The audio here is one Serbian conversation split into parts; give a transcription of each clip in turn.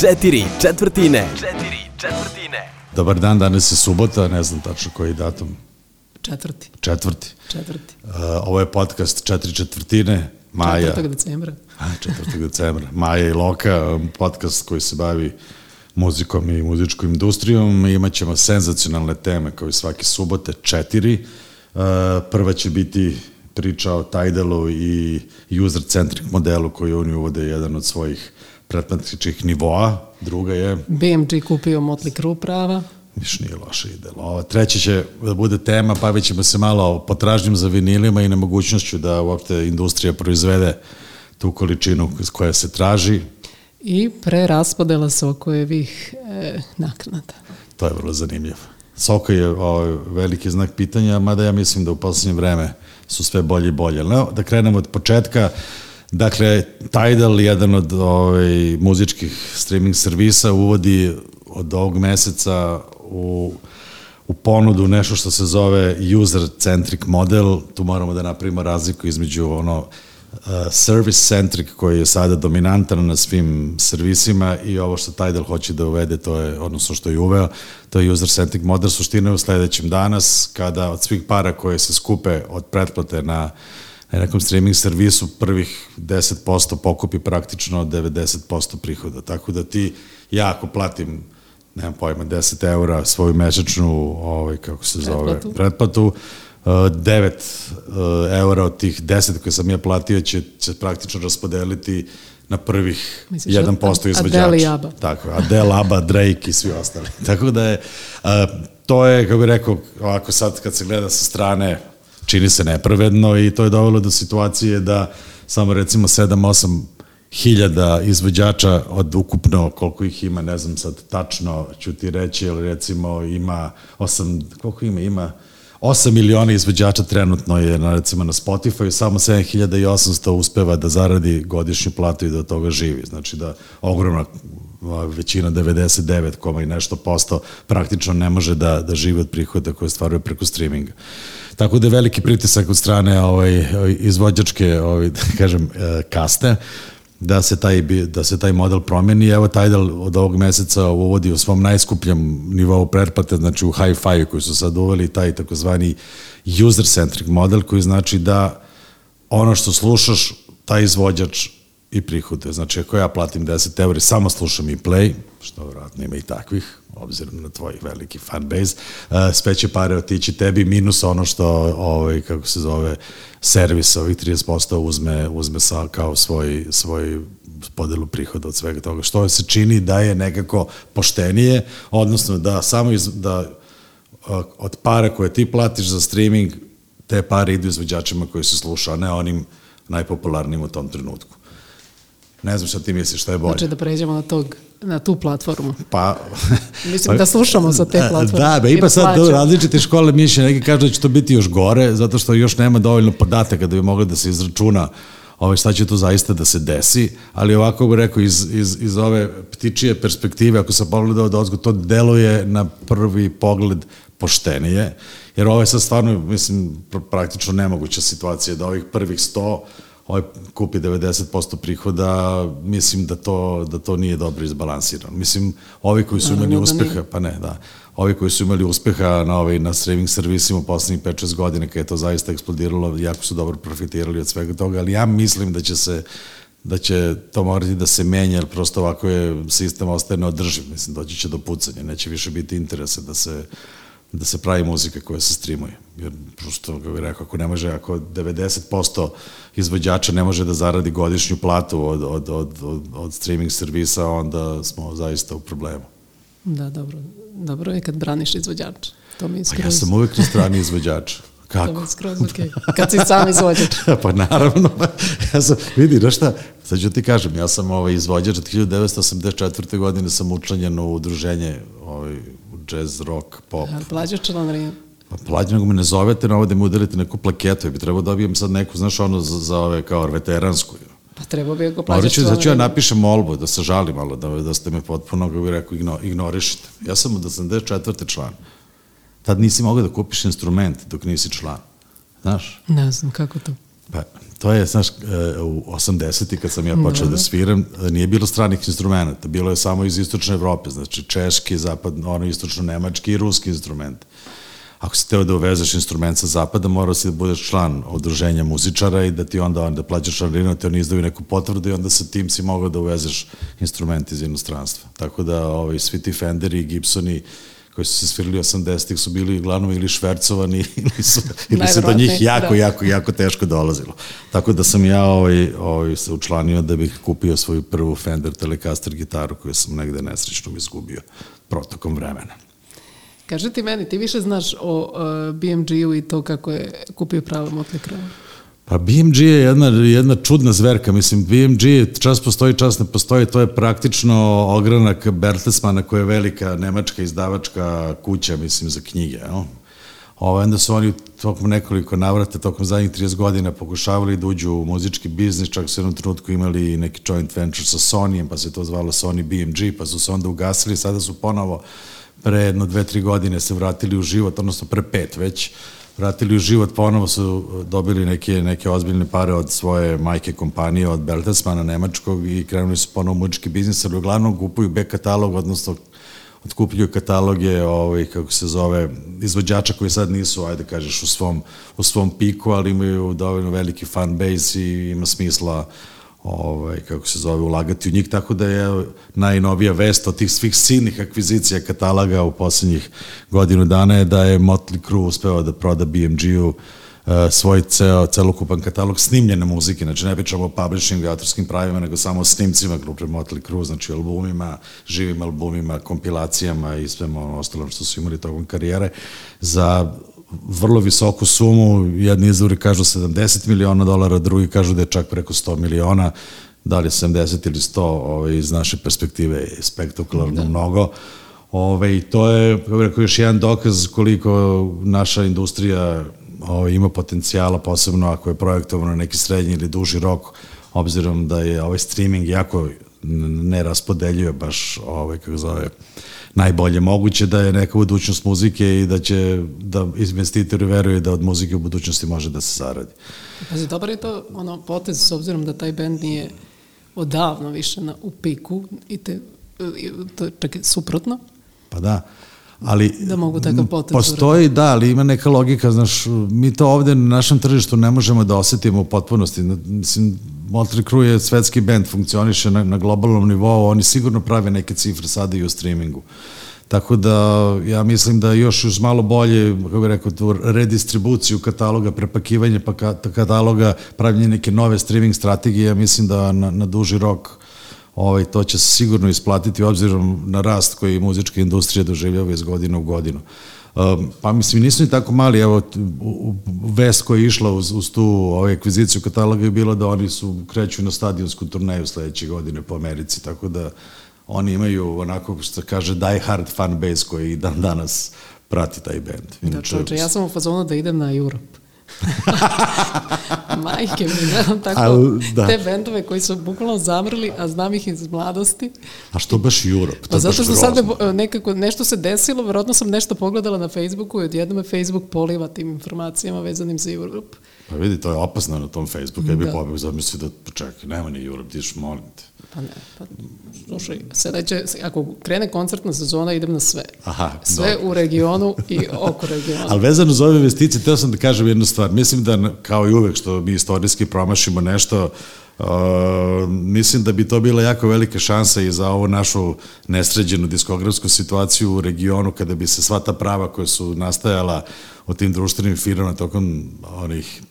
Četiri četvrtine. Četiri četvrtine. Dobar dan, danas je subota, ne znam tačno koji datum. Četvrti. Četvrti. Četvrti. Uh, ovo je podcast Četiri četvrtine. Maja. 4. decembra. A, 4. decembra. Maja i Loka, podcast koji se bavi muzikom i muzičkom industrijom. Imaćemo senzacionalne teme kao i svake subote, četiri. Uh, prva će biti priča o Tidalu i user-centric modelu koji oni uvode jedan od svojih pretplatničkih nivoa. Druga je... BMG kupio Motley Crue prava. Viš nije loše ide. Ova treća će da bude tema, bavit ćemo se malo potražnjim za vinilima i nemogućnošću da uopšte industrija proizvede tu količinu koja se traži. I preraspodela Sokojevih e, naknada. To je vrlo zanimljivo. Soko je ovaj, veliki znak pitanja, mada ja mislim da u poslednje vreme su sve bolje i bolje. No, da krenemo od početka. Dakle, Tidal, jedan od ovaj, muzičkih streaming servisa, uvodi od ovog meseca u, u ponudu nešto što se zove user-centric model. Tu moramo da napravimo razliku između ono uh, service-centric koji je sada dominantan na svim servisima i ovo što Tidal hoće da uvede, to je, odnosno što je uveo, to je user-centric model. Suština je u sledećem danas, kada od svih para koje se skupe od pretplate na na nekom streaming servisu prvih 10% pokupi praktično 90% prihoda. Tako da ti, ja ako platim nemam pojma, 10 eura svoju mesečnu, ovaj, kako se zove, Pretplatu. pretplatu, uh, 9 uh, eura od tih 10 koje sam ja platio će, će praktično raspodeliti na prvih Misliš, 1% Ad- izvođača. Adele i ABBA. Tako, Adele, ABBA, Drake i svi ostali. Tako da je, uh, to je, kako bih rekao, ovako sad kad se gleda sa strane, čini se nepravedno i to je dovelo do situacije da samo recimo 7-8 hiljada izvođača od ukupno koliko ih ima, ne znam sad tačno ću ti reći, ali recimo ima 8, koliko ima, ima 8 miliona izvođača trenutno je na, recimo na Spotify, samo 7800 uspeva da zaradi godišnju platu i da od toga živi. Znači da ogromna većina 99, koma i nešto posto praktično ne može da, da živi od prihoda koje stvaruje preko streaminga. Tako da je veliki pritisak od strane ovaj, izvođačke, ovaj, da kažem, e, kaste, da se taj da se taj model promeni. Evo Tidal od ovog meseca uvodi u svom najskupljem nivou pretplate, znači u Hi-Fi koji su sad uveli taj takozvani user-centric model koji znači da ono što slušaš, taj izvođač i prihode. Znači, ako ja platim 10 euri, samo slušam i play, što vjerojatno ima i takvih, obzirom na tvoj veliki fan base, uh, sve će pare otići tebi, minus ono što, ovaj, kako se zove, servis ovih 30% uzme, uzme sa, kao svoj, svoj podelu prihoda od svega toga, što se čini da je nekako poštenije, odnosno da samo iz, da a, od para koje ti platiš za streaming, te pare idu izvođačima koji se sluša, a ne onim najpopularnijim u tom trenutku. Ne znam šta ti misliš, šta je bolje. Znači da pređemo na, tog, na tu platformu. Pa, Mislim da slušamo sa te platforme. Da, ba, I ima da sad plaćamo. do različite škole mišljenja, neki kažu da će to biti još gore, zato što još nema dovoljno podataka da bi mogli da se izračuna ovaj, šta će tu zaista da se desi, ali ovako bih rekao iz, iz, iz ove ptičije perspektive, ako sam pogledao da ozgo, to deluje na prvi pogled poštenije, jer ovo je sad stvarno, mislim, pr- praktično nemoguća situacija da ovih prvih 100 ovaj kupi 90% prihoda, mislim da to, da to nije dobro izbalansirano. Mislim, ovi koji su imali da uspeha, pa ne, da, ovi koji su imali uspeha na, ovaj, na streaming servisima u poslednjih 5-6 godina, kada je to zaista eksplodiralo, jako su dobro profitirali od svega toga, ali ja mislim da će se da će to morati da se menja, jer prosto ovako je sistem ostaje neodrživ, mislim, doći će do pucanja, neće više biti interesa da se da se pravi muzika koja se streamuje. Jer prosto, kako bih rekao, ako ne može, ako 90% izvođača ne može da zaradi godišnju platu od, od, od, od, od streaming servisa, onda smo zaista u problemu. Da, dobro. Dobro je kad braniš izvođača. To mi je Pa skroz, ja sam uvek na strani izvođača. to mi Kako? je skroz okej. Kad si sam izvođač. pa naravno, ja sam, vidi, znaš šta, sad ću ti kažem, ja sam ovaj izvođač od 1984. godine sam učlanjen u udruženje ovaj, jazz, rock, pop. A Plaćaš članarinu. Pa plađe nego me ne zovete na ovo da mi udarite neku plaketu, ja bi trebao da dobijem sad neku, znaš, ono za, za ove kao veteransku. Pa treba bi ako Morat plaćaš ću, znači ja članarinu. napišem molbu, da se žalim malo, da, da ste me potpuno, kako bih rekao, igno, ignorišite. Ja sam od 84. član. Tad nisi mogao da kupiš instrument dok nisi član. Znaš? Ne znam kako to. Pa, to je, znaš, e, u 80. kad sam ja počeo da sviram, e, nije bilo stranih instrumenta, bilo je samo iz istočne Evrope, znači češki, zapad, ono istočno-nemački i ruski instrument. Ako si teo da uvezeš instrument sa zapada, morao si da budeš član odruženja muzičara i da ti onda, onda plaćaš članarinu, te oni izdaju neku potvrdu i onda sa tim si mogao da uvezeš instrument iz inostranstva. Tako da ovaj, svi ti Fenderi i Gibsoni koji su se svirali 80-ih su bili uglavnom ili švercovani ili, su, ili se do njih jako, da. jako, jako teško dolazilo. Tako da sam ja ovaj, ovaj, se učlanio da bih kupio svoju prvu Fender Telecaster gitaru koju sam negde nesrećno izgubio protokom vremena. Kaži ti meni, ti više znaš o uh, BMG-u i to kako je kupio pravo Motley Crue? Pa BMG je jedna, jedna čudna zverka, mislim, BMG čas postoji, čas ne postoji, to je praktično ogranak Bertelsmana koja je velika nemačka izdavačka kuća, mislim, za knjige, no? Ovo, onda su oni tokom nekoliko navrata, tokom zadnjih 30 godina pokušavali da uđu u muzički biznis, čak su jednom trenutku imali neki joint venture sa Sonyjem, pa se to zvalo Sony BMG, pa su se onda ugasili, sada su ponovo pre jedno dve, tri godine se vratili u život, odnosno pre pet već, vratili u život, ponovo su dobili neke, neke ozbiljne pare od svoje majke kompanije, od Bertelsmana nemačkog i krenuli su ponovo muzički biznis, ali uglavnom kupuju B katalog, odnosno otkupljuju kataloge, ovaj, kako se zove, izvođača koji sad nisu, ajde kažeš, u svom, u svom piku, ali imaju dovoljno veliki fan base i ima smisla ovaj, kako se zove, ulagati u njih, tako da je najnovija vest od tih svih silnih akvizicija kataloga u poslednjih godinu dana je da je Motley Crue uspeo da proda BMG-u svoj ceo, celokupan katalog snimljene muzike, znači ne pričamo o publishingu i autorskim pravima, nego samo o snimcima grupe Motley Crue, znači albumima, živim albumima, kompilacijama i svema ono ostalom što su imali tokom karijere, za vrlo visoku sumu, jedni izvori kažu 70 miliona dolara, drugi kažu da je čak preko 100 miliona, da li je 70 ili 100 ovaj, iz naše perspektive je spektakularno da. mnogo. Ove, I to je, kako rekao, još jedan dokaz koliko naša industrija ovaj, ima potencijala, posebno ako je projektovano na neki srednji ili duži rok, obzirom da je ovaj streaming jako ne raspodeljuje baš ovaj, kako zove, najbolje moguće da je neka budućnost muzike i da će da investitori veruju da od muzike u budućnosti može da se zaradi. Pazi, dobar je to ono, potez s obzirom da taj bend nije odavno više na, u piku i te, to je čak suprotno. Pa da ali da mogu takav potez postoji da, ali ima neka logika, znaš, mi to ovde na našem tržištu ne možemo da osetimo u potpunosti. Mislim, Motley Crue je svetski band, funkcioniše na, na globalnom nivou, oni sigurno prave neke cifre sada i u streamingu. Tako da ja mislim da još uz malo bolje, kako bih rekao, tu redistribuciju kataloga, prepakivanje pa kataloga, pravljenje neke nove streaming strategije, ja mislim da na, na duži rok ovaj, to će se sigurno isplatiti obzirom na rast koji muzička industrija doživljava iz godine u godinu. Um, pa mislim, nisu ni tako mali, evo, vest koja je išla uz, uz tu ovaj, ekviziciju kataloga je bila da oni su kreću na stadionsku turneju sledeće godine po Americi, tako da oni imaju onako, što kaže, die hard fan base koji dan danas prati taj band. Da, Inače, da, čoče, ja sam u fazonu da idem na Europe. Majke mi, gledam tako Al, da. te bendove koji su bukvalno zamrli, a znam ih iz mladosti. A što baš Europe? Pa zato što sad nekako nešto se desilo, verovatno sam nešto pogledala na Facebooku i odjedno me Facebook poliva tim informacijama vezanim za Europe. Pa vidi, to je opasno na tom Facebooku, ja bih da. pobeg zamislio da, pa čekaj, nema ni Europe, ti još molim te. Pa ne, pa slušaj, sledeće, ako krene koncertna sezona, idem na sve. Aha, sve dobro. u regionu i oko regiona. Ali vezano za ove investicije, teo sam da kažem jednu stvar. Mislim da, kao i uvek što mi istorijski promašimo nešto, Uh, mislim da bi to bila jako velika šansa i za ovu našu nesređenu diskografsku situaciju u regionu kada bi se sva ta prava koja su nastajala u tim društvenim firmama tokom onih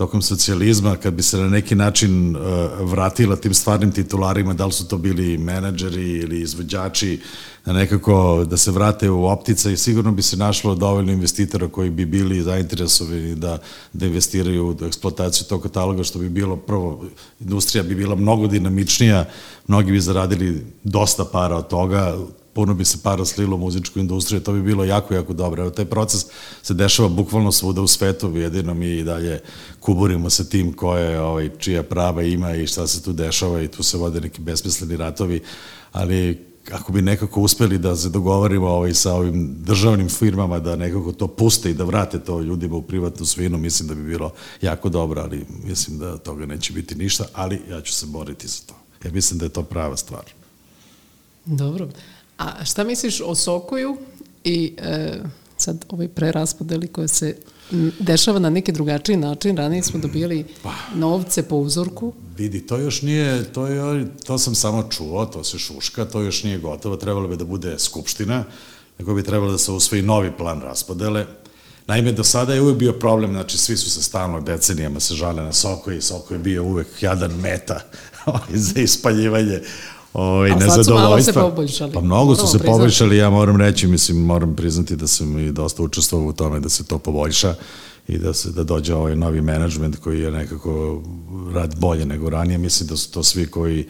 tokom socijalizma, kad bi se na neki način uh, vratila tim stvarnim titularima, da li su to bili menadžeri ili izvođači, da nekako da se vrate u optica i sigurno bi se našlo dovoljno investitora koji bi bili zainteresovani da, da investiraju u eksploataciju tog kataloga, što bi bilo prvo, industrija bi bila mnogo dinamičnija, mnogi bi zaradili dosta para od toga, puno bi se para slilo u muzičku industriju, to bi bilo jako, jako dobro. Evo, taj proces se dešava bukvalno svuda u svetu, jedino mi i dalje kuburimo sa tim koje, ovaj, čija prava ima i šta se tu dešava i tu se vode neki besmisleni ratovi, ali ako bi nekako uspeli da se dogovorimo ovaj, sa ovim državnim firmama da nekako to puste i da vrate to ljudima u privatnu svinu, mislim da bi bilo jako dobro, ali mislim da toga neće biti ništa, ali ja ću se boriti za to. Ja mislim da je to prava stvar. Dobro. A šta misliš o Sokoju i e, sad ovaj preraspodeli koje se dešava na neki drugačiji način. Ranije smo dobili pa. novce po uzorku. Vidi, to još nije, to, je, to sam samo čuo, to se šuška, to još nije gotovo, trebalo bi da bude skupština, nego bi trebalo da se usvoji novi plan raspodele. Naime, do sada je uvek bio problem, znači svi su se stalno decenijama se žale na Soko i Soko je bio uvek jadan meta za ispaljivanje ovaj, nezadovoljstva. Malo se. Pa mnogo su se priznati. poboljšali, ja moram reći, mislim, moram priznati da sam i dosta učestvovao u tome da se to poboljša i da se da dođe ovaj novi menadžment koji je nekako rad bolje nego ranije. Mislim da su to svi koji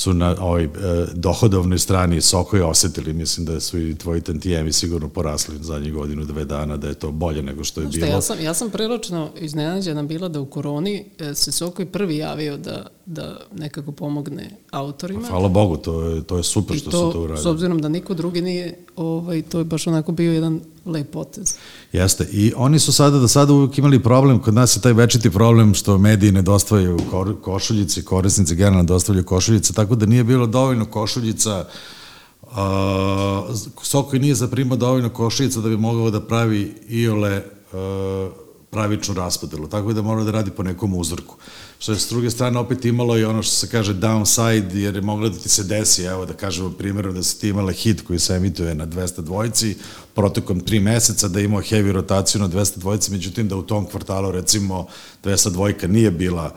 su na ovoj e, dohodovnoj strani Sokoje osetili, mislim da su i tvoji tantijemi sigurno porasli zadnjih godinu, dve dana, da je to bolje nego što je Znaš bilo. Ja sam, ja sam prilično iznenađena bila da u koroni e, se Sokoj prvi javio da, da nekako pomogne autorima. Hvala Bogu, to je, to je super što to, se to uradio. S obzirom da niko drugi nije, ovaj, to je baš onako bio jedan lep potez. Jeste. I oni su sada do sada uvijek imali problem, kod nas je taj večiti problem što mediji ne dostavljaju košuljice, korisnici generalno dostavljaju košuljice, tako da nije bilo dovoljno košuljica Uh, Sokoj nije zaprimao dovoljno košuljica da bi mogao da pravi iole uh, pravičnu raspodelu, tako da mora da radi po nekom uzorku. Što je s druge strane opet imalo i ono što se kaže downside, jer je moglo da ti se desi, evo da kažemo primjerom da se ti imala hit koji se emituje na 200 dvojci, protokom tri meseca da imao heavy rotaciju na 200 dvojci, međutim da u tom kvartalu recimo 200 dvojka nije bila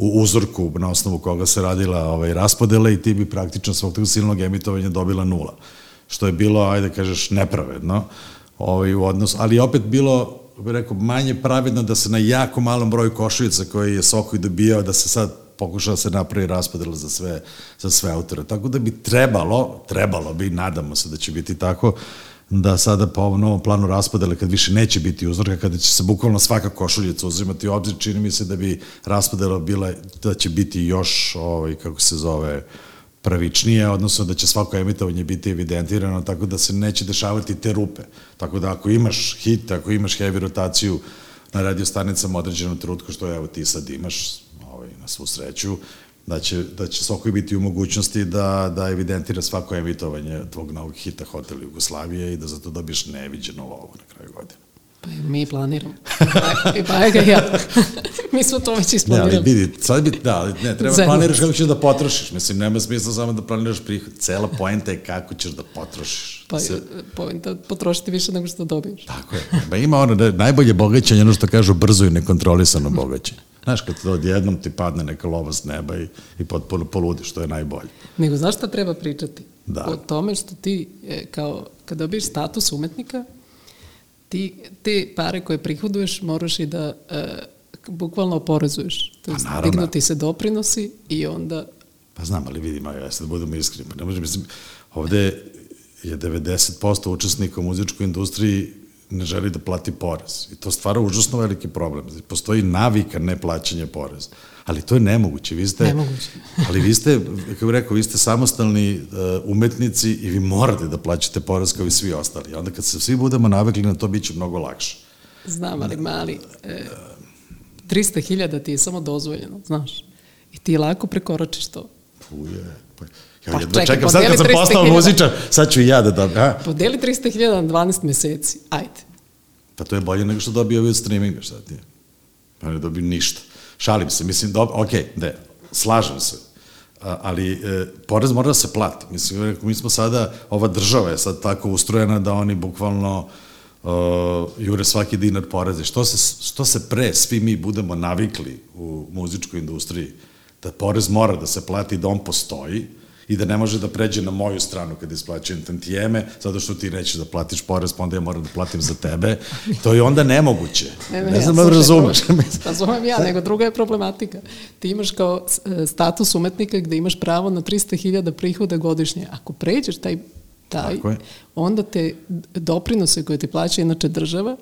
u uzorku na osnovu koga se radila ovaj, raspodela i ti bi praktično svog tog silnog emitovanja dobila nula. Što je bilo, ajde da kažeš, nepravedno ovaj, u odnos, ali opet bilo rekao, manje pravedno da se na jako malom broju košuljica koji je Sokoj dobijao, da se sad pokušao da se napravi raspodela za sve, za sve autore. Tako da bi trebalo, trebalo bi, nadamo se da će biti tako, da sada po ovom novom planu raspodele, kad više neće biti uzorka, kada će se bukvalno svaka košuljica uzimati u obzir, čini mi se da bi raspodela bila, da će biti još, ovaj, kako se zove, pravičnije, odnosno da će svako emitovanje biti evidentirano, tako da se neće dešavati te rupe. Tako da ako imaš hit, ako imaš heavy rotaciju na radio stanicama određenom trutku, što evo ti sad imaš ovaj, na svu sreću, da će, da će svako biti u mogućnosti da, da evidentira svako emitovanje tvog novog hita Hotel Jugoslavije i da za to dobiješ neviđeno lovo na kraju godine. Pa mi planiramo. I pa ga ja. mi smo to već isplanirali. Ne, ali vidi, sad bi, da, ne, treba Zemljice. planiraš kako ćeš da potrošiš. Mislim, nema smisla samo da planiraš prihod. Cela poenta je kako ćeš da potrošiš. Pa, Se... poenta potrošiti više nego što dobiješ. Tako je. Ba ima ono, da, najbolje bogaćenje, ono što kažu, brzo i nekontrolisano bogaćenje. Znaš, kad to odjednom ti padne neka lova s neba i, i potpuno poludi, što je najbolje. Nego znaš šta treba pričati? Da. O tome što ti, e, kao, kad dobiješ status umetnika, ti te pare koje prihoduješ moraš i da e, bukvalno oporezuješ. To je pa, dignuti se doprinosi i onda... Pa znam, ali vidim, ja sad da budemo iskreni. Pa ne možem, mislim, ovde je 90% učesnika u muzičkoj industriji ne želi da plati porez. I to stvara užasno veliki problem. Postoji navika neplaćanja poreza. Ali to je nemoguće. Vi ste, nemoguće. ali vi ste, kako bih rekao, vi ste samostalni uh, umetnici i vi morate da plaćate porez kao i svi ostali. Onda kad se svi budemo navikli na to, bit će mnogo lakše. Znam, ali mali, e, 300.000 ti je samo dozvoljeno, znaš. I ti lako prekoračiš to. Puje, pa, ja pa, jedva čekam, sad kad sam postao muzičar, sad ću i ja da dobim. A? Podeli 300.000 na 12 meseci, ajde. Pa to je bolje nego što dobio od streaminga, šta ti je? Pa ne dobio ništa. Šalim se, mislim, do, ok, ne, slažem se, ali e, porez mora da se plati. Mislim, mi smo sada, ova država je sad tako ustrojena da oni bukvalno uh, jure svaki dinar poreze. Što se, što se pre svi mi budemo navikli u muzičkoj industriji da porez mora da se plati, da on postoji, i da ne može da pređe na moju stranu kada isplaćujem tantijeme, zato što ti nećeš da platiš porez, pa onda ja moram da platim za tebe. To je onda nemoguće. Ne, ne, ne znam da ja, razumeš. Razumem ja, nego druga je problematika. Ti imaš kao e, status umetnika gde imaš pravo na 300.000 prihoda godišnje. Ako pređeš taj, taj onda te doprinose koje ti plaća inače država,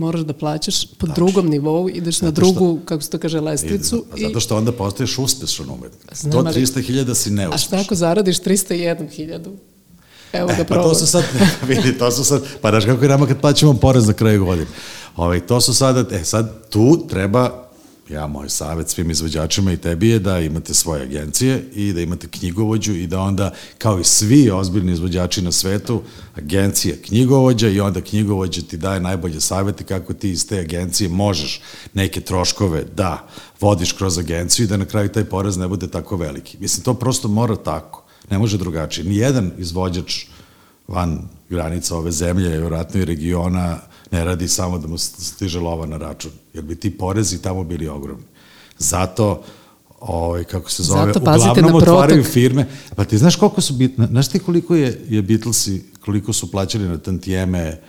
moraš da plaćaš po Tačno. drugom nivou, ideš zato na drugu, što, kako se to kaže, lestvicu. I, zato što onda postaješ uspešan umetnik. Znam, Do 300.000 si neuspešan. A šta ako zaradiš 301.000? Evo ga e, pa to su sad, vidi, to su sad, pa daš kako je nama kad plaćamo porez na kraju godine. Ovaj, to su sada, e sad tu treba ja moj savet svim izvođačima i tebi je da imate svoje agencije i da imate knjigovođu i da onda, kao i svi ozbiljni izvođači na svetu, agencija knjigovođa i onda knjigovođa ti daje najbolje savete kako ti iz te agencije možeš neke troškove da vodiš kroz agenciju i da na kraju taj porez ne bude tako veliki. Mislim, to prosto mora tako. Ne može drugačije. Nijedan izvođač van granica ove zemlje, vjerojatno i regiona, ne radi samo da mu stiže lova na račun, jer bi ti porezi tamo bili ogromni. Zato, ovaj, kako se zove, Zato uglavnom otvaraju firme. Pa ti znaš koliko su bitne, znaš ti koliko je, je Beatlesi, koliko su plaćali na tantijeme,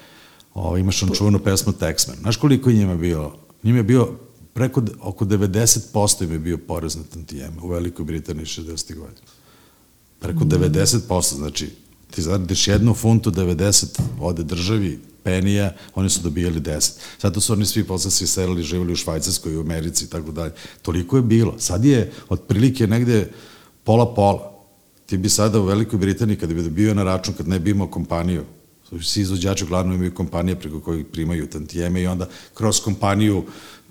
ovaj, imaš on čuvanu pesmu Texman, znaš koliko je njima bilo? Njima je bio preko, oko 90% im je bio porez na tantijeme u Velikoj Britaniji 60. godina. Preko mm. 90%, znači ti zaradiš jednu funtu, 90 ode državi, penija, oni su dobijali 10. Zato su oni svi posle se iselili, živjeli u Švajcarskoj, u Americi i tako dalje. Toliko je bilo. Sad je otprilike negde pola-pola. Ti bi sada u Velikoj Britaniji, kada bi dobio na račun, kad ne bi imao kompaniju, svi izvođači uglavnom imaju kompanije preko kojih primaju tantijeme i onda kroz kompaniju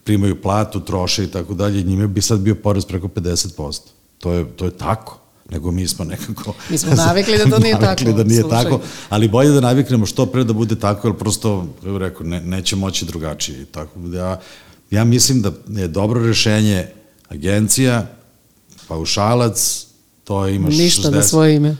primaju platu, troše i tako dalje, njime bi sad bio porez preko 50%. To je, to je tako nego mi smo nekako... Mi smo navikli da to nije navikli tako. da nije slušaj. tako, ali bolje da naviknemo što pre da bude tako, jer prosto, kako rekao, ne, neće moći drugačije. Tako da ja, ja mislim da je dobro rešenje agencija, paušalac, to imaš Ništa 60. na svoje ime.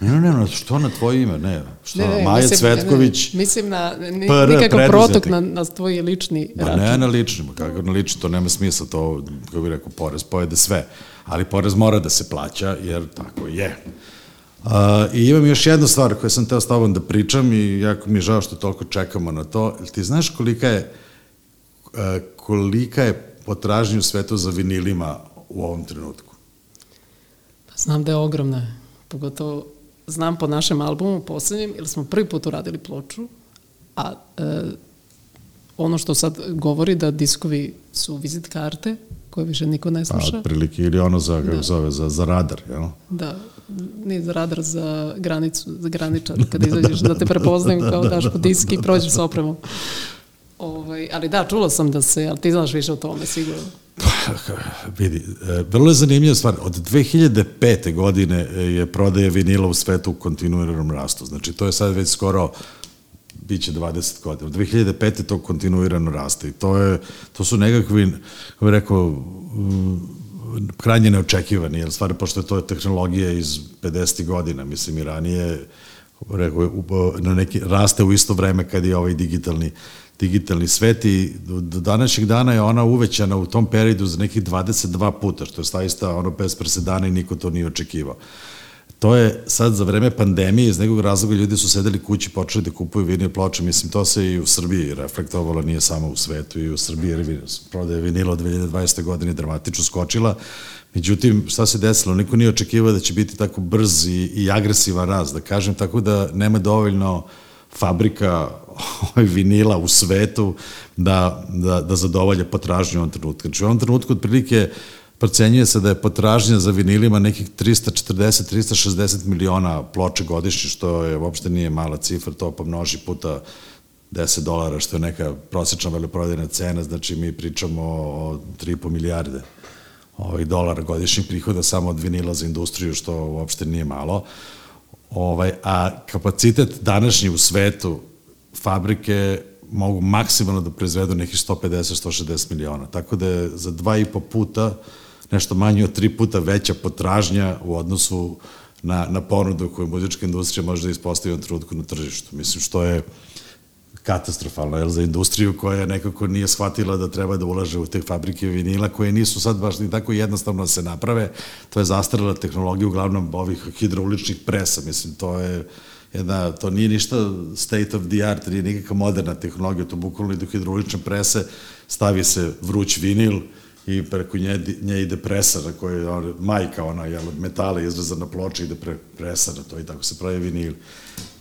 Ne, ne, ne, što na tvoje ime, ne. Što, ne, ne, Maja mislim, Cvetković, ne, mislim na, ni, PR, nikakav protok na, na tvoj lični pa račun. Ne na lični, kako na lični, to nema smisla, to, kako bih rekao, porez pojede sve ali porez mora da se plaća, jer tako je. Uh, I imam još jednu stvar koju sam teo s tobom da pričam i jako mi je žao što toliko čekamo na to. Ti znaš kolika je, uh, kolika je potražnja u svetu za vinilima u ovom trenutku? Pa znam da je ogromna. Pogotovo znam po našem albumu poslednjem, jer smo prvi put uradili ploču, a e, ono što sad govori da diskovi su vizit karte, koje više niko ne sluša. Pa, otprilike, ili ono za, kako da. zove, za, za radar, jel? Da, nije za radar, za granicu, za graničar, kada da, izađeš, da, da, da te prepoznajem da, kao da, daš po disk i prođeš s opremom. Ovaj, ali da, čula sam da se, ali ti znaš više o tome, sigurno. Vidi, e, vrlo je zanimljiva stvar. Od 2005. godine e, je prodaje vinila u svetu u kontinuiranom rastu. Znači, to je sad već skoro biće 20 godina. Od 2005. to kontinuirano raste i to, je, to su nekakvi, kako bih rekao, mm, krajnje neočekivani, jer stvari, pošto je to tehnologija iz 50. godina, mislim i ranije, rekao, na neki, raste u isto vreme kad je ovaj digitalni digitalni svet i do, do današnjeg dana je ona uvećana u tom periodu za nekih 22 puta, što je staista ono bez presedana i niko to nije očekivao to je sad za vreme pandemije, iz nekog razloga ljudi su sedeli kući, počeli da kupuju vinil ploče, mislim, to se i u Srbiji reflektovalo, nije samo u svetu, i u Srbiji, jer prodaje vinila od 2020. godine dramatično skočila, Međutim, šta se desilo? Niko nije očekivao da će biti tako brz i, i agresivan rast, da kažem, tako da nema dovoljno fabrika ovaj, vinila u svetu da, da, da zadovolje potražnju u ovom trenutku. Znači, u ovom trenutku otprilike procenjuje se da je potražnja za vinilima nekih 340-360 miliona ploče godišnje, što je uopšte nije mala cifra, to pomnoži puta 10 dolara, što je neka prosječna veleprodajna cena, znači mi pričamo o 3,5 milijarde ovih dolara godišnjih prihoda samo od vinila za industriju, što uopšte nije malo. Ovaj, a kapacitet današnji u svetu fabrike mogu maksimalno da proizvedu nekih 150-160 miliona. Tako da je za dva i po puta nešto manje od tri puta veća potražnja u odnosu na, na ponudu koju muzička industrija može da ispostavi u trenutku na tržištu. Mislim, što je katastrofalno jel, za industriju koja nekako nije shvatila da treba da ulaže u te fabrike vinila koje nisu sad baš ni tako jednostavno da se naprave. To je zastarala tehnologija uglavnom ovih hidrauličnih presa. Mislim, to je jedna, to nije ništa state of the art, nije nikakva moderna tehnologija, to bukvalno idu hidraulične prese, stavi se vruć vinil, i preko nje, nje ide presara koja je ona, majka ona jel, metala izrezana ploča ide pre, presara to i tako se pravi vinil.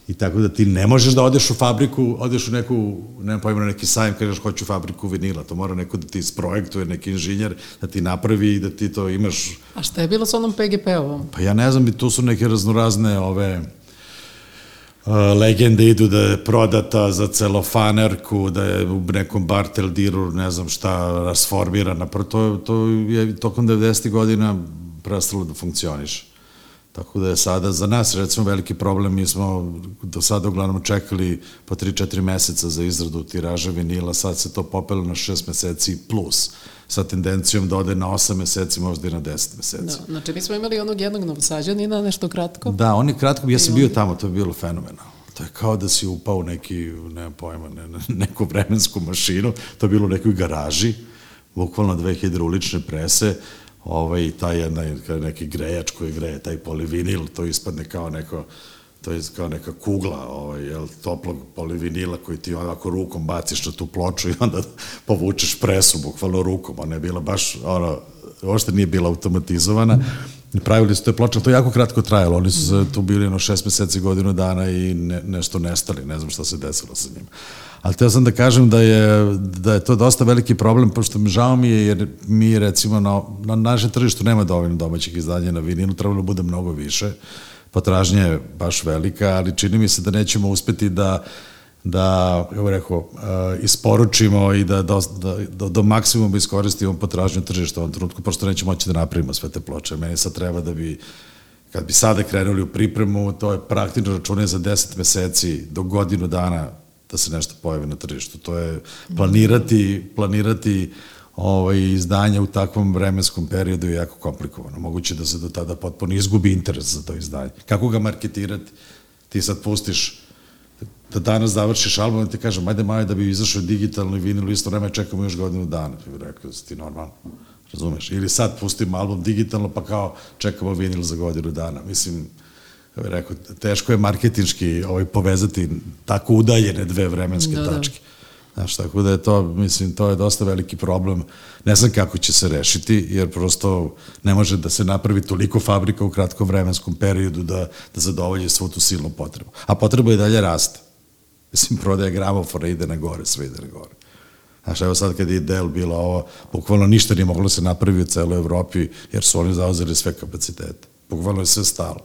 I tako da ti ne možeš da odeš u fabriku odeš u neku, nema pojma na neki sajam kažeš hoću fabriku vinila, to mora neko da ti isprojektuje, neki inženjer da ti napravi i da ti to imaš. A šta je bilo sa onom PGP-ovom? Pa ja ne znam, tu su neke raznorazne ove legende idu da je prodata za celofanerku, da je u nekom bartel diru, ne znam šta, rasformirana. To, to je tokom 90. godina prestalo da funkcioniše. Tako da je sada za nas recimo veliki problem, mi smo do sada uglavnom čekali po 3-4 meseca za izradu tiraža vinila, sad se to popelo na 6 meseci plus, sa tendencijom da ode na 8 meseci, možda i na 10 meseci. Da, znači mi smo imali onog jednog novosađanina, nešto kratko. Da, on je kratko, ja sam bio tamo, to je bilo fenomenalno. To je kao da si upao u neki, nema pojma, ne, neku vremensku mašinu, to je bilo u nekoj garaži, bukvalno dve hidraulične prese, ovaj, taj jedna, neki grejač koji greje taj polivinil, to ispadne kao neko, to je kao neka kugla ovaj, jel, toplog polivinila koji ti onako rukom baciš na tu ploču i onda povučeš presu bukvalno rukom, ona je bila baš, ono, uopšte nije bila automatizovana. Pravili su te ploče, to je jako kratko trajalo, oni su tu bili jedno šest meseci, godinu dana i ne, nešto nestali, ne znam šta se desilo sa njima. Ali teo sam da kažem da je, da je to dosta veliki problem, pošto mi žao mi je, jer mi recimo na, na našem tržištu nema dovoljno domaćih izdanja na vinilu, trebalo da bude mnogo više. Potražnja je baš velika, ali čini mi se da nećemo uspeti da da, kako rekao, uh, isporučimo i da da, do, do maksimuma iskoristimo potražnju tržišta u ovom trenutku, prosto nećemo moći da napravimo sve te ploče. Meni sad treba da bi, kad bi sada krenuli u pripremu, to je praktično računje za 10 meseci do godinu dana da se nešto pojavi na tržištu. To je planirati, planirati ovaj, izdanje u takvom vremenskom periodu je jako komplikovano. Moguće da se do tada potpuno izgubi interes za to izdanje. Kako ga marketirati? Ti sad pustiš da danas završiš album i ti kažem, ajde maj da bi izašao digitalno i vinil, isto vreme čekamo još godinu dana. Ti bi rekao da si ti normalno. Razumeš? Ili sad pustimo album digitalno pa kao čekamo vinil za godinu dana. Mislim, kako rekao, teško je marketinški ovaj, povezati tako udaljene dve vremenske da, da. tačke. Da. Znaš, tako da je to, mislim, to je dosta veliki problem. Ne znam kako će se rešiti, jer prosto ne može da se napravi toliko fabrika u kratkom vremenskom periodu da, da zadovolje svu tu silnu potrebu. A potreba je dalje raste. Mislim, prodaja gramofona ide na gore, sve ide na gore. Znaš, evo sad kad je Dell bilo ovo, bukvalno ništa nije moglo se napravi u celoj Evropi, jer su oni zauzeli sve kapacitete. Bukvalno je sve stalo.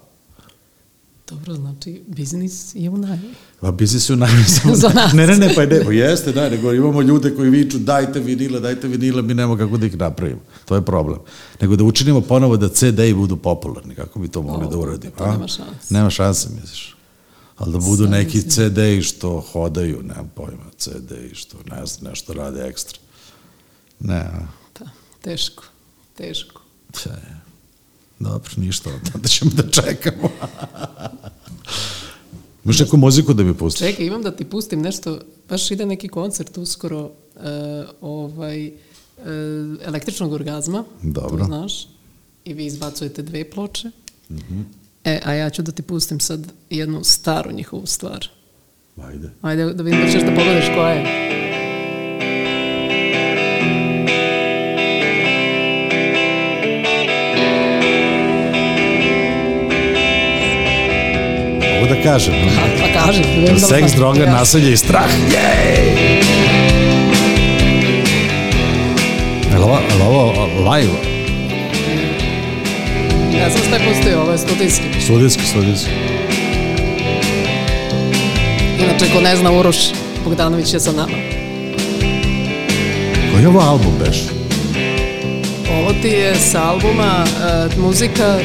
Dobro, znači, biznis je u najavi. Pa biznis je u najavi. Za nas. Ne, ne, ne, pa ne, pa jeste, da, nego imamo ljude koji viču dajte vinile, dajte vinile, mi nemo kako da ih napravimo. To je problem. Nego da učinimo ponovo da CD-i budu popularni, kako bi to mogli o, da uradimo. To nema šanse. Nema šanse, misliš. Ali da budu neki CD-i što hodaju, nemam pojma, CD-i što ne znam, nešto rade ekstra. Ne? Da, teško, teško. Če, dobro, ništa, onda ćemo da čekamo. Imaš neku muziku da mi pustiš? Čekaj, imam da ti pustim nešto, baš ide neki koncert uskoro, uh, ovaj, uh, električnog orgazma, Dobro. to znaš, i vi izbacujete dve ploče. Mm -hmm. E, a ja ću da ti pustim sad jednu staru njihovu stvar. Ajde. Ajde da vidim da ćeš da pogledaš koja je. Mogu da kažem. Pa, pa kažem. Da Seks, droga, ja. nasilje i strah. Jej! Je li ovo, ovo live? Ja sam šta pustio, ovo je studijski. Studijski, studijski. Inače, ko ne zna, Uroš Bogdanović je sa nama. Koji je ovo album beš? Ovo ti je sa albuma uh, muzika,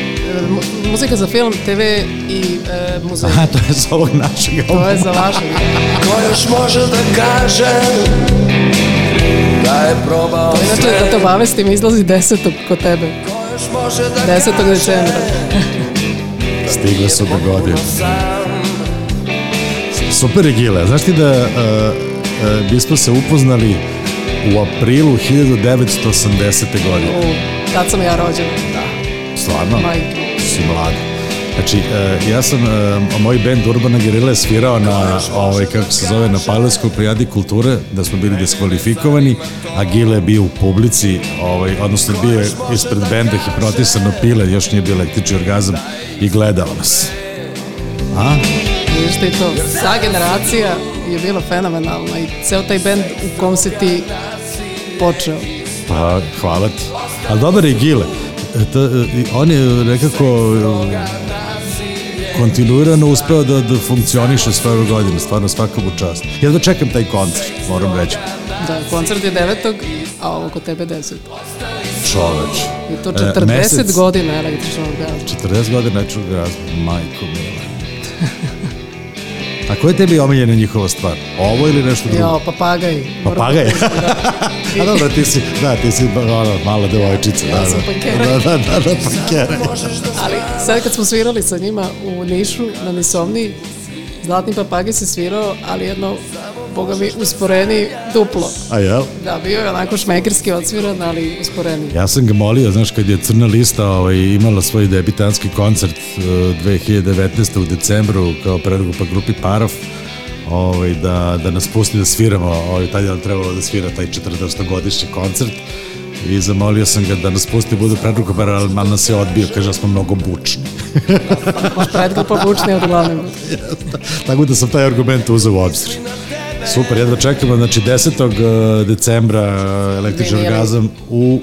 uh, muzika za film, TV i uh, muzej. Aha, to je za ovog našeg albuma. To je za vašeg. Ko još može da kaže da je probao to inače, da te obavestim, izlazi desetog kod tebe. 10. decembra. Stigli su do godine. Super je Gile. Znaš ti da uh, uh, bismo se upoznali u aprilu 1980. godine? U, tad sam ja rođena. Da. Stvarno? Majke. Si mlada. Znači, uh, ja sam, uh, moj band Urbana Gerila je svirao na, ovaj, kako se zove, na Pajlovskoj prijadi kulture, da smo bili diskvalifikovani, a Gile je bio u publici, ovaj, odnosno bio je ispred benda hipnotisano pile, još nije bio električni orgazam i gledao nas. A? Viš ti to, ta generacija je bila fenomenalna i ceo taj band u kom si ti počeo. Pa, hvala ti. Ali dobar je Gile. E, to, on je nekako kontinuirano uspeo da, da funkcioniše sve ove godine, stvarno svaka mu čast. Ja da čekam taj koncert, moram reći. Da, koncert je 9. a ovo kod tebe 10. Čoveč. I to 40 mesec- godina električnog gaza. 40 godina nečnog razma, majko mila. A koja je tebi omiljena njihova stvar? Ovo ili nešto drugo? Jo, papagaj. Papagaj? da priznam, da. A dobro, ti si, da, ti si ono, mala devojčica. Ja da, sam da. pankera. Da, da, da, da, pankera. Ali sad kad smo svirali sa njima u Nišu na Nisovni, Zlatni papagaj se svirao, ali jedno, boga mi, usporeni duplo. A jel? Da, bio je onako šmekerski odsviran, ali usporeni. Ja sam ga molio, znaš, kad je Crna lista ovaj, imala svoj debitanski koncert uh, 2019. u decembru kao predgrupa grupi Parov, ovaj, da, da nas pusti da sviramo, ovaj, tad je nam trebalo da svira taj 40-godišnji koncert i zamolio sam ga da nas pusti budu predgrupa Parov, ali man nas je odbio, kaže da smo mnogo bučni. Predgrupa bučni od glavne. Tako da sam taj argument uzeo u obzir. Super, jedva čekamo, znači 10. decembra uh, električni Vinili. orgazam u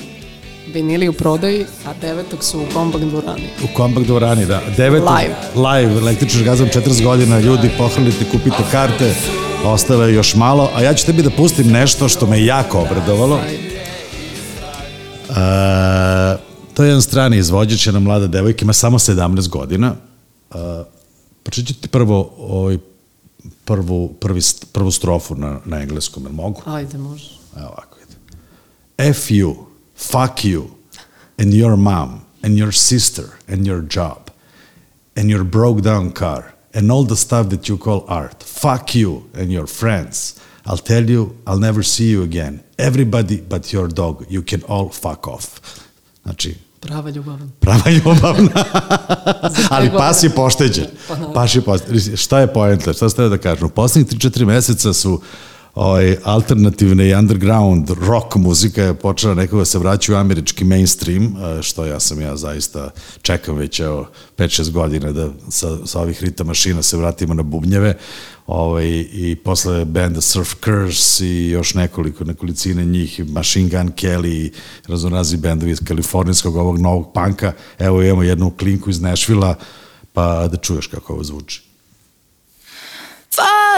Vinili u prodaji, a devetog su u Kombak dvorani. U Kompak dvorani, da. Devet, Live. Live, električni orgazam, 40 godina, ljudi, pohvalite, kupite karte, ostalo je još malo, a ja ću tebi da pustim nešto što me jako obradovalo. E, to je jedan strani izvođač, jedna mlada devojka, ima samo 17 godina. E, Pročitat ću ti prvo ovaj, prvu, prvi, prvu strofu na, na engleskom, jel mogu? Ajde, može. Evo ovako ide. F you, fuck you, and your mom, and your sister, and your job, and your broke down car, and all the stuff that you call art. Fuck you and your friends. I'll tell you, I'll never see you again. Everybody but your dog, you can all fuck off. Znači, Prava ljubavan. prava ljubavna. Ali pas je pošteđen. Pa. Pas je pošteđen. Šta je poenta? Šta ste da kažem? U poslednjih 3-4 meseca su ovaj, alternativne i underground rock muzika je počela nekako da se vraća u američki mainstream, eh, što ja sam ja zaista čekam već evo 5-6 godina da sa, sa ovih rita mašina se vratimo na bubnjeve ovaj, i posle benda Surf Curse i još nekoliko, nekolicine njih, Machine Gun Kelly i razorazni bendovi iz kalifornijskog ovog novog panka, evo imamo jednu klinku iz Nashvilla, pa da čuješ kako ovo zvuči.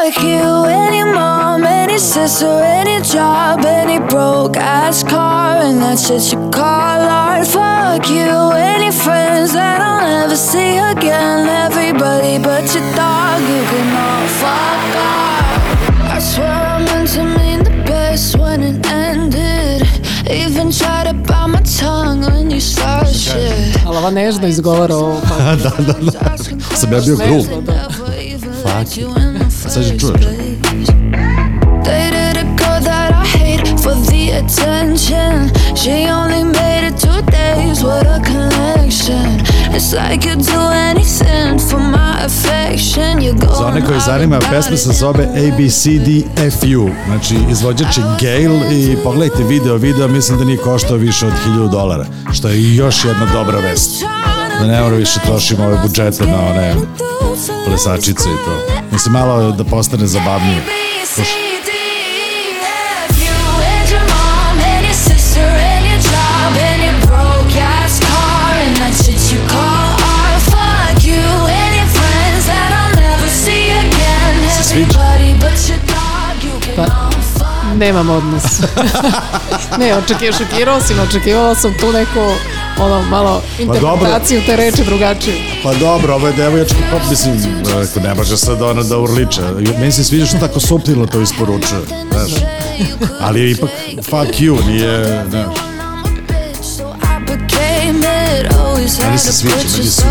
Fuck you, any mom, any sister, any job, any broke ass car, and that shit you call art. Fuck you, any friends that I'll never see again. Everybody but your dog, you can all fuck off. I swear I meant to mean the best when it ended. Even tried to bite my tongue when you start shit. Ali ova nežno izgovara ovo. Da, da, da. Sam ja bio grub. Fuck you. Sad ću čuješ. Dated a girl that I hate for the attention. She only made it two days, what a connection. It's like you do anything for my affection. You go Za one koji zanima, pesma se zove ABCDFU, znači izvođač je Gail i pogledajte video, video mislim da nije koštao više od 1000 dolara, što je još jedna dobra vest. Da ne mora više trošimo ove budžete na one plesačice i to. Mislim, malo da postane zabavnije. Sviđa? Pa, nemam odnos. ne, očekio, šokirao si me, očekivala sam tu neko, ono, malo interpretaciju te reči drugačiju. Pa dobro, ovo je devojački pop, mislim, ne može sad ona da urliče. Meni se sviđa što tako suptilno to isporučuje, znaš. Ali je ipak fuck you, nije, znaš. Meni se sviđa, meni se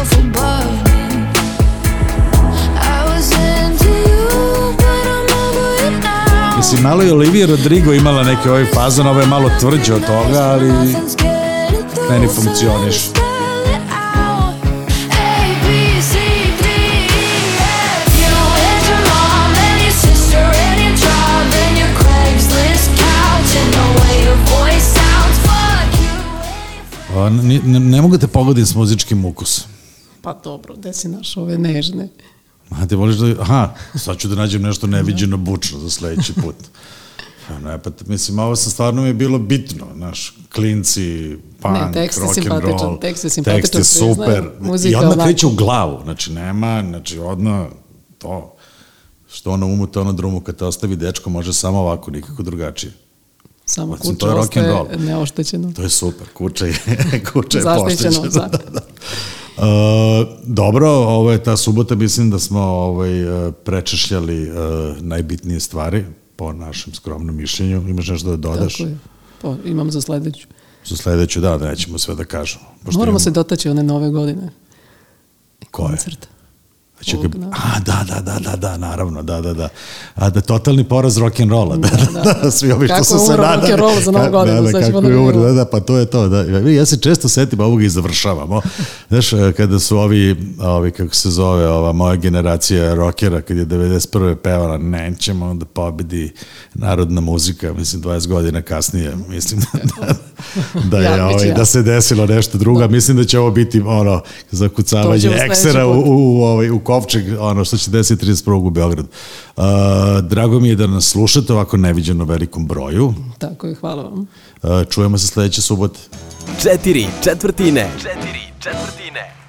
Mislim, malo je Olivia Rodrigo imala neke ovaj fazon, ovo je malo tvrđe od toga, ali meni funkcioniš. Ne, ne, ne mogu te pogoditi s muzičkim ukusom. Pa dobro, gde si našao ove nežne? A ti voliš da... Aha, sad ću da nađem nešto neviđeno bučno za sledeći put. Pa ne, pa mislim, ovo sam stvarno mi je bilo bitno, znaš, klinci, punk, Ne, tekst rock and roll, tekst je simpatičan, tekst je super, muzika i odmah kreće u glavu, znači nema, znači odmah to, što ono umu, to ono drumu, kad te ostavi dečko, može samo ovako, nikako drugačije. Samo Mislim, kuća to je rock and ostaje neoštećeno. To je super, kuća je, kuća je poštećena. da. Da. Uh, dobro, ovo je ta subota, mislim da smo ovaj, uh, prečešljali uh, najbitnije stvari, po našem skromnom mišljenju. Imaš nešto da dodaš? Tako je. Pa, imam za sledeću. Za sledeću, da, da nećemo sve da kažemo. Pošto Moramo imamo- se dotaći one nove godine. Koje? Koncert. Da će ga, a, da, da, da, da, da, naravno, da, da, da. A da totalni poraz rock'n'rolla, da, da, da, da, svi ovi što Kako su je se umro nadali. rock'n'roll za Novu godinu, Da, da, kako da je umro, da, da, pa to je to, da. Ja se često setim ovoga i završavamo. Znaš, kada su ovi, ovi, kako se zove, ova moja generacija rockera, kad je 91. pevala, nećemo da pobedi narodna muzika, mislim, 20 godina kasnije, mislim da, da, je, Ja, ovaj, da se desilo nešto drugo, mislim da će ovo biti ono, zakucavanje eksera u, u, u, ovaj, u Kovčeg, ono što će desiti 31. u Beogradu. Uh, drago mi je da nas slušate ovako neviđeno velikom broju. Tako je, hvala vam. Uh, čujemo se sledeće subote. Četiri četvrtine. Četiri četvrtine.